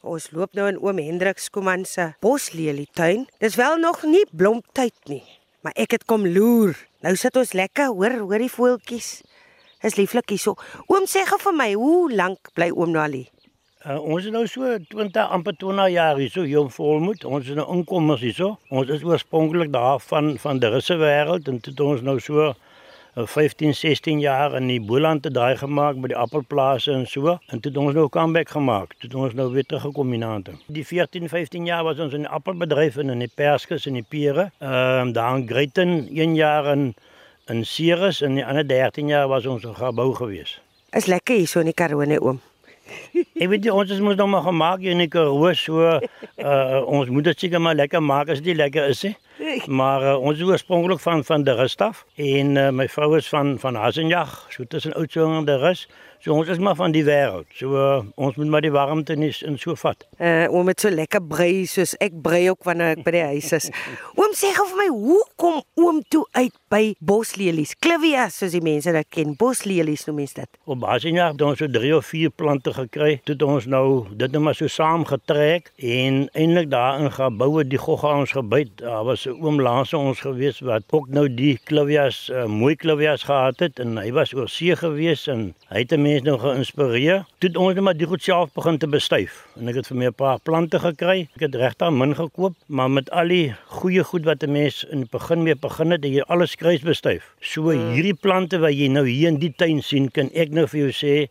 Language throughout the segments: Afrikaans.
Ons loop nou in oom Hendrik Skuman se boslelietuin. Dis wel nog nie blomtyd nie, maar ek het kom loer. Nou sit ons lekker, hoor, hoor die voeltjies. Is lieflik hierso. Oom sê gou vir my, hoe lank bly oom nou al hier? Uh, ons is nou so 20 amper 20 jaar hier so hier volmoed. Ons is nou inkommers hier so. Ons is oorspronklik daar van van die russe wêreld en dit ons nou so 15, 16 jaar in die Boland te daai gemaak by die appelplase en so. En toe het ons nou comeback gemaak. Toe het ons nou weer teruggekom hiernaante. Die 14, 15 jaar was ons in die appelbedryf en in die perskes en die pere. Ehm uh, daar in Greyton 1 jaar in in Ceres en die ander 13 jaar was ons in Gabou gewees. Is lekker hier so in die Karoo nee oom. Ek weet jy, ons moet nog maar gemaak in die Karoo so uh, ons moet dit seker maar lekker maak as dit lekker is hè. Maar uh, ons is oorspronklik van van de Rust af en uh, my vrou is van van Hasenjag, so tussen Oudtshoorn en de Rust. So ons is maar van die wêreld. So uh, ons moet maar die warmte nie in so vat. Uh oom het so lekker brei soos ek brei ook wanneer ek by die huis is. Oom sê gou vir my, hoe kom oom toe uit by boslelies? Clivias soos die mense dit ken. Boslelies noem mense dit. Op Hasenjag het ons so 3 of 4 plante gekry. Toe het ons nou dit net maar so saam getrek en eintlik daar in gebou die gogga ons gebyt. Daar was 'n oom langs ons gewees wat ook nou die Clivias uh, mooi Clivias gehad het en hy was oor see gewees en hy het mense nou geïnspireer. Toe ons net maar die goed self begin te bestuif. En ek het vir my 'n paar plante gekry. Ek het regtig min gekoop, maar met al die goeie goed wat 'n mens in die begin mee begin het, jy alles kruis bestuif. So hmm. hierdie plante wat jy nou hier in die tuin sien, kan ek nou vir jou sê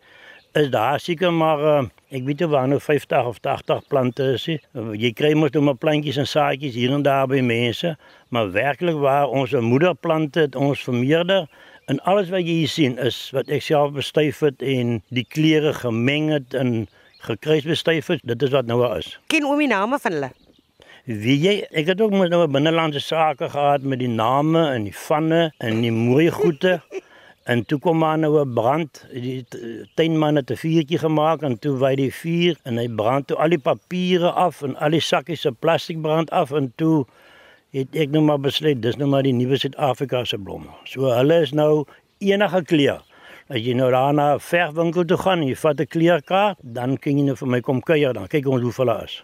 is daar seker maar uh, ek weet nie waar nou 50 of 80 plante is nie. Jy kry mos nou maar plantjies en saadjies hier en daar by mense, maar werklik waar ons moederplante het ons vermeerder En alles wat jy hier sien is wat ek self bestuif het en die kleure gemeng het en gekruis bestuif het. Dit is wat nou is. Ken oom die name van hulle? Wie jy, ek het ook mos nou binnelandse sake gehad met die name en die vanne en die mooi goede. En toe kom maar nou 'n brand. Die tuinman het 'n vuurtjie gemaak en toe wy die vuur en hy brand toe al die papiere af en al die sakkies se plastiek brand af en toe het ek nou maar besluit dis nou maar die nuwe Suid-Afrika se blomme. So hulle is nou enige kleur. As jy nou daar na 'n verfwinkel toe gaan, jy vat 'n kleurkaart, dan kan jy nou vir my kom kuier dan. Kyk ons hoe hulle is.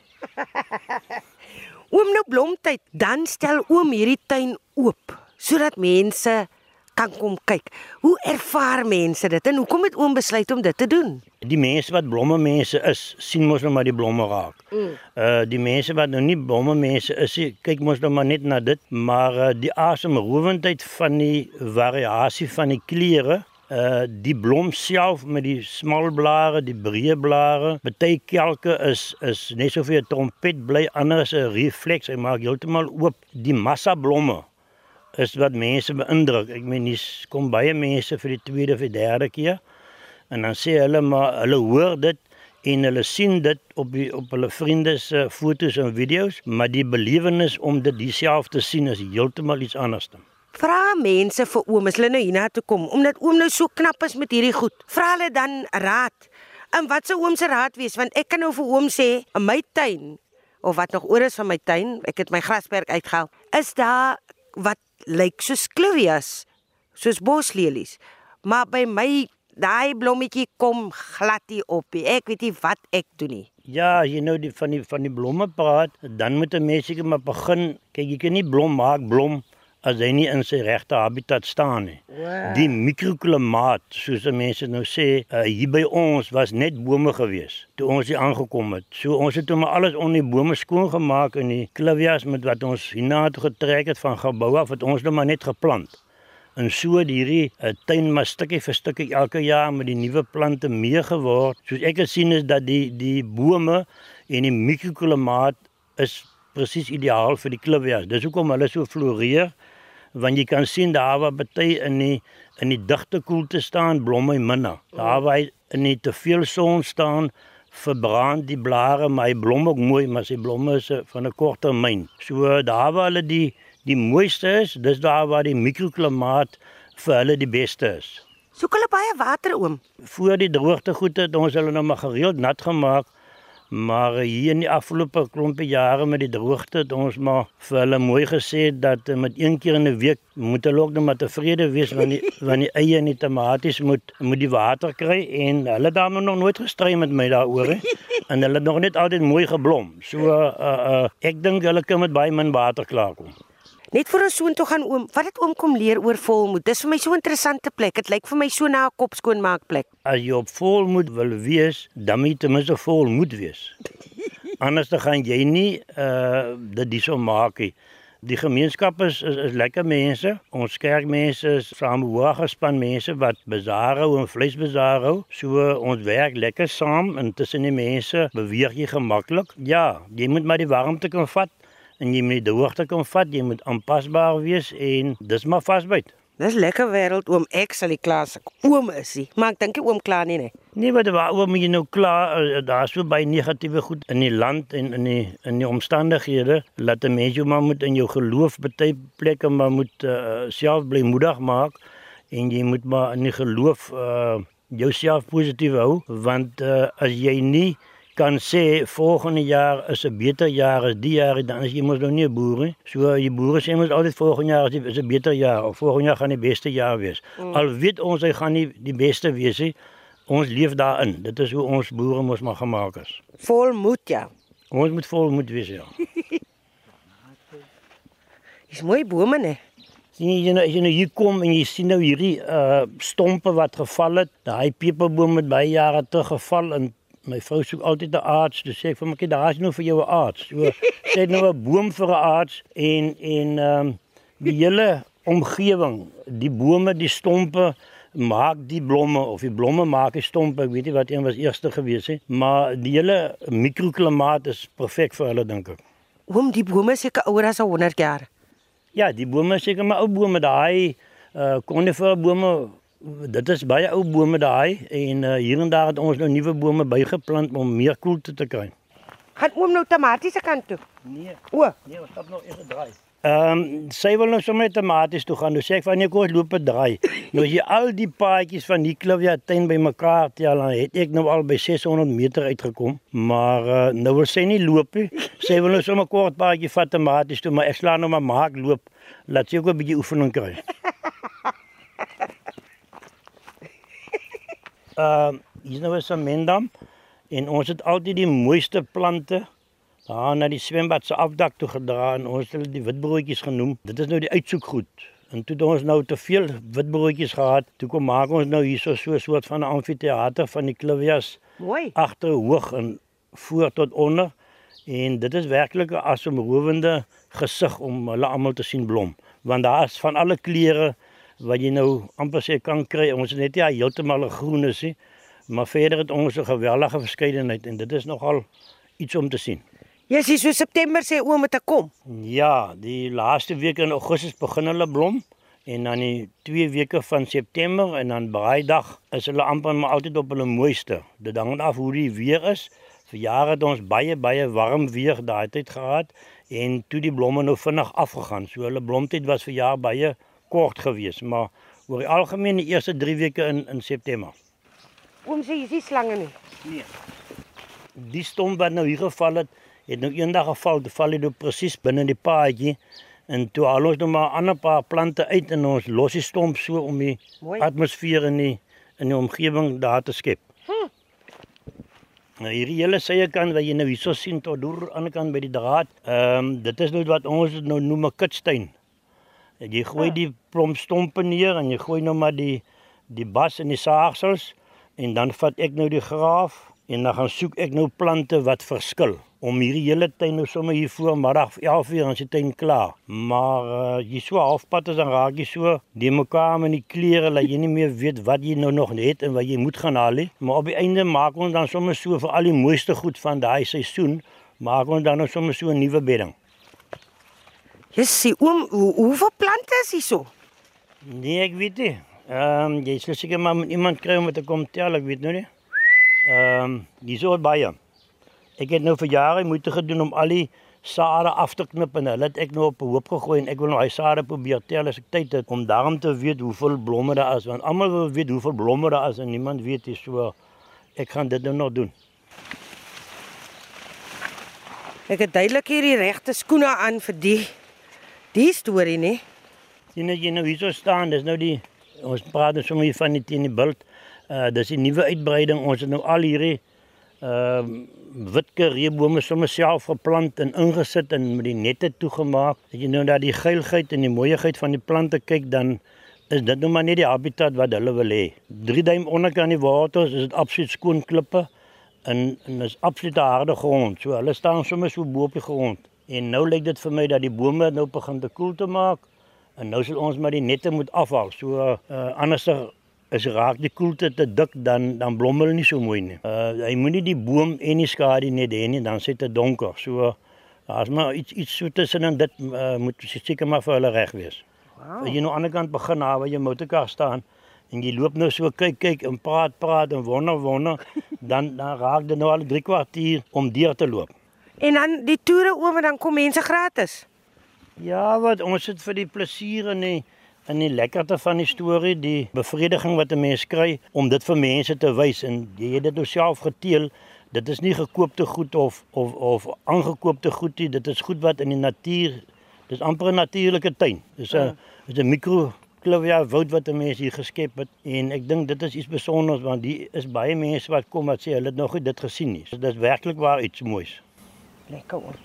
oom nou blomtyd, dan stel oom hierdie tuin oop sodat mense kan kom kyk. Hoe ervaar mense dit en hoekom het oom besluit om dit te doen? Die mense wat blomme mense is, sien mos nou maar die blomme raak. Mm. Uh die mense wat nou nie blomme mense is, kyk mos nou maar net na dit, maar uh, die asemrowendheid van die variasie van die kleure uh die blom self met die smal blare, die breë blare, baie kelke is is net so vir 'n trompet bly, ander is 'n refleks, hy maak heeltemal oop. Die massa blomme is wat mense beïndruk. Ek meen dis kom baie mense vir die tweede of die derde keer en dan sê hulle maar hulle hoor dit en hulle sien dit op die op hulle vriende se fotos en video's, maar die belewenis om dit dieselfde te sien is heeltemal iets anders. Vra mense vir oom as hulle nou hierna toe kom omdat oom nou so knap is met hierdie goed. Vra hulle dan raad. En wat sou oom se raad wees want ek kan nou vir oom sê in my tuin of wat nog oor is van my tuin, ek het my grasperk uitgehaal. Is daar wat lyk soos clivias, soos boslelies. Maar by my daai blommetjie kom glad nie op nie. Ek weet nie wat ek doen nie. Ja, jy nou die van die van die blomme praat, dan moet 'n mens seker maar begin. Kyk, jy kan nie blom maak blom as hy nie in sy regte habitat staan nie. Wow. Die mikroklimaat, soos mense nou sê, uh, hier by ons was net bome gewees toe ons hier aangekom het. So ons het hom alles onder die bome skoon gemaak en die clivias met wat ons hierna toe getrek het van gebou af het ons nou maar net geplant. En so het hierdie uh, tuin maar stukkie vir stukkie elke jaar met die nuwe plante mee geword. Soos ek gesien is dat die die bome en die mikroklimaat is presies ideaal vir die clivias. Dis hoekom hulle so floreer want jy kan sien daar waar baie in die in die digte koelte staan blomme minder. Daar waar in die te veel son staan verbrand die blare, maar hy blom ook mooi, maar sy blomme is van 'n kort termyn. So daar waar hulle die die mooiste is, dis daar waar die mikroklimaat vir hulle die beste is. Soek hulle baie water oom. Voor die droogte goed het ons hulle nou maar gereeld nat gemaak Maar hier in die afgelope klompie jare met die droogte het ons maar vir hulle mooi gesê dat eh, met een keer in 'n week moet hulle ook net maar tevrede wees wanneer die wanneer die eie en die tomaties moet moet die water kry en hulle daar nog nooit gestry met my daaroor hè. En hulle het nog net altyd mooi geblom. So uh, uh ek dink hulle kan met baie min water klaarkom. Net vir ons soon toe gaan oom, wat het oom kom leer oor volmoed? Dis vir my so 'n interessante plek. Dit lyk vir my so na 'n kopskoonmaakplek. As jy op volmoed wil wees, dan moet jy ten minste volmoed wees. Anders dan gaan jy nie uh dit hierso maak nie. Die gemeenskap is is, is lekker mense. Ons kerkmense is saamhoorgespan mense wat bazaar hou en vleisbazaar hou. So ons werk lekker saam en tussen die mense beweeg jy gemaklik. Ja, jy moet maar die warmte kan vat en jy moet die hoogte kan vat. Jy moet aanpasbaar wees en dis maar vasbyt. Dis lekker wêreld oom ek sal die klas oom is hy. Maar ek dink oom klaar nie nee. Nee, wat waaroor moet jy nou klaar? Uh, Daar's so baie negatiewe goed in die land en in die in die omstandighede. Laat 'n mens jou maar moet in jou geloof baie plekke maar moet uh, self bly moedig maak en jy moet maar in die geloof uh, jouself positief hou want uh, as jy nie kan sê volgende jaar is 'n beter jaar as die jaar dan is jy mos nou nie 'n boer nie. So die boere sê mos altyd volgende jaar is 'n beter jaar of volgende jaar gaan die beste jaar wees. Mm. Al weet ons hy gaan nie die beste wees nie. Ons leef daarin. Dit is hoe ons boere mos maar gemaak is. Volmoed ja. Ons moet volmoed wees ja. Dis mooi bome nee. Sien jy nou, jy nou hier kom en jy sien nou hierdie uh stompe wat geval het. Daai peperboom het baie jare terug geval en my vrou soek altyd 'n arts, dis sê ek vir my kind, daar's nou vir jou 'n arts. So sê nou 'n boom vir 'n arts en en ehm um, die hele omgewing, die bome, die stompe maak die blomme of die blomme maak die stompe, ek weet nie wat een was eerste gewees het, maar die hele mikroklimaat is perfek vir hulle dink ek. Oom, die bome seker ouer as 100 jaar. Ja, die bome seker maar ou bome, daai uh konifer bome dit is baie ou bome daai en uh, hier en daar het ons nou nuwe bome bygeplant om meer koelte te kry. Gaan oom nou tomatiese kant toe? Nee. O, Nee, ons stap nog eers 'n draai. Ehm um, sy wil nou sommer tomaties toe gaan. Nou sê ek van nee, kom ons loop 'n draai. Nou as jy al die paadjies van die Klivia tuin bymekaar tel, dan het ek nou al by 600 meter uitgekom. Maar uh, nou wil sy nie loop nie. Sy wil nou sommer kort paadjie vat tomaties toe, maar ek slaan nou maar maak loop. Laat sy ook 'n bietjie oefening kry. Ehm uh, hier is nou 'n semendam en ons het altyd die mooiste plante daar na die swembad se afdak toe gedra en ons het die witbroodjies genoem. Dit is nou die uitsoekgoed. En toe het ons nou te veel witbroodjies gehad, toe kom maak ons nou hierso so 'n soort van 'n amfitheater van die klivias mooi. agter hoog en voor tot onder en dit is werklik 'n asemrowende gesig om hulle almal te sien blom want daar is van alle kleure wat jy nou amper sê kan kry. Ons het net ja heeltemal 'n groen is, nie, maar verder het ons 'n geweldige verskeidenheid en dit is nogal iets om te sien. Ja, dis so September sê oom moet ek kom. Ja, die laaste week in Augustus begin hulle blom en dan die twee weke van September en dan braaidag is hulle amper maar altyd op hulle mooiste. Dit hang af hoe die weer is. Vir jare het ons baie baie warm weer daai tyd gehad en toe die blomme nou vinnig afgegaan. So hulle blomtyd was vir jaar baie kort geweest, maar oor die algemeen die eerste 3 weke in in September. Oom sê jy sien slange nie. Nee. Die stom wat nou hier geval het, het nou eendag geval, dit val dit nou presies binne die paadjie en toe haal ons nou maar 'n ander paar plante uit en ons los die stomp so om die Mooi. atmosfeer in die in die omgewing daar te skep. Hm. Nou hierdie hele sye kant wat jy nou hierso sien tot deur aan die ander kant by die draad, ehm um, dit is nou wat ons nou noem 'n kitstein. Jy gooi Ah. die plomstompe neer en jy gooi nou maar die die bas en die saagsels en dan vat ek nou die graaf en dan gaan soek ek nou plante wat verskil om hierdie hele tuin nou sommer hier voor middag 11 uur as die tuin klaar. Maar uh, jy so halfpad is dan raak jy so die mekaar met die klere dat jy nie meer weet wat jy nou nog het en wat jy moet gaan haal nie. Maar op die einde maak ons dan sommer so vir al die mooiste goed van daai seisoen maak ons dan nou sommer so 'n nuwe bedding. Jy sê oom, hoe, hoeveel plante is hier so? Nee, ek weet nie. Ehm um, jy sal seker maar met iemand kry om te kom tel, ek weet nou nie. Ehm um, dis so baie. Ek het nou vir jare moeite gedoen om al die sade af te knip en hulle het ek nou op 'n hoop gegooi en ek wil nou hy sade probeer tel as ek tyd het om daarom te weet hoeveel blomme daar is want almal wil weet hoeveel blomme daar is en niemand weet nie so ek gaan dit nou nog doen. Ek het duidelik hier die regte skoene aan vir die die storie nie. Sien jy nou hier so staan, dis nou die ons praat dus sommer hier van die teen die bult. Uh dis die nuwe uitbreiding. Ons het nou al hierdie ehm uh, witke reebome sommer self geplant en ingesit en met die nette toegemaak. As jy nou na die geilheid en die mooiheid van die plante kyk, dan is dit nou maar net die habitat wat hulle wil hê. 3 duim onderkant die water is dit absoluut skoon klippe en en is absoluut harde grond. So hulle staan sommer so bo op die grond. En nou lyk dit vir my dat die bome nou begin te koel te maak en nou sal ons maar die nette moet afhaal. So uh, anders is raak die koelte te dik dan dan blom hulle nie so mooi nie. Uh hy moenie die boom en die skadu net hê nie, dan sit dit donker. So as maar iets iets so tussen en dit uh, moet seker maar vir hulle reg wees. Wow. As jy nou aan die ander kant begin na waar jou motorkar staan en jy loop nou so kyk kyk en praat praat en wonder wonder, dan dan raak dit nou al 3 kwartier om deur te loop. En dan die toere oor dan kom mense gratis. Ja, wat ons sit vir die plesier en die en die lekkerte van die storie, die bevrediging wat 'n mens kry om dit vir mense te wys en jy het dit self geteel. Dit is nie gekoopte goed of of of aangekoopte goed nie. Dit is goed wat in die natuur. Dis amper 'n natuurlike tuin. Dis 'n ja. dis 'n mikro klavia woud wat 'n mens hier geskep het en ek dink dit is iets spesiaals want die is baie mense wat kom wat sê hulle het nog nie dit gesien nie. So dis werklik waar iets moois. Lekker hoor.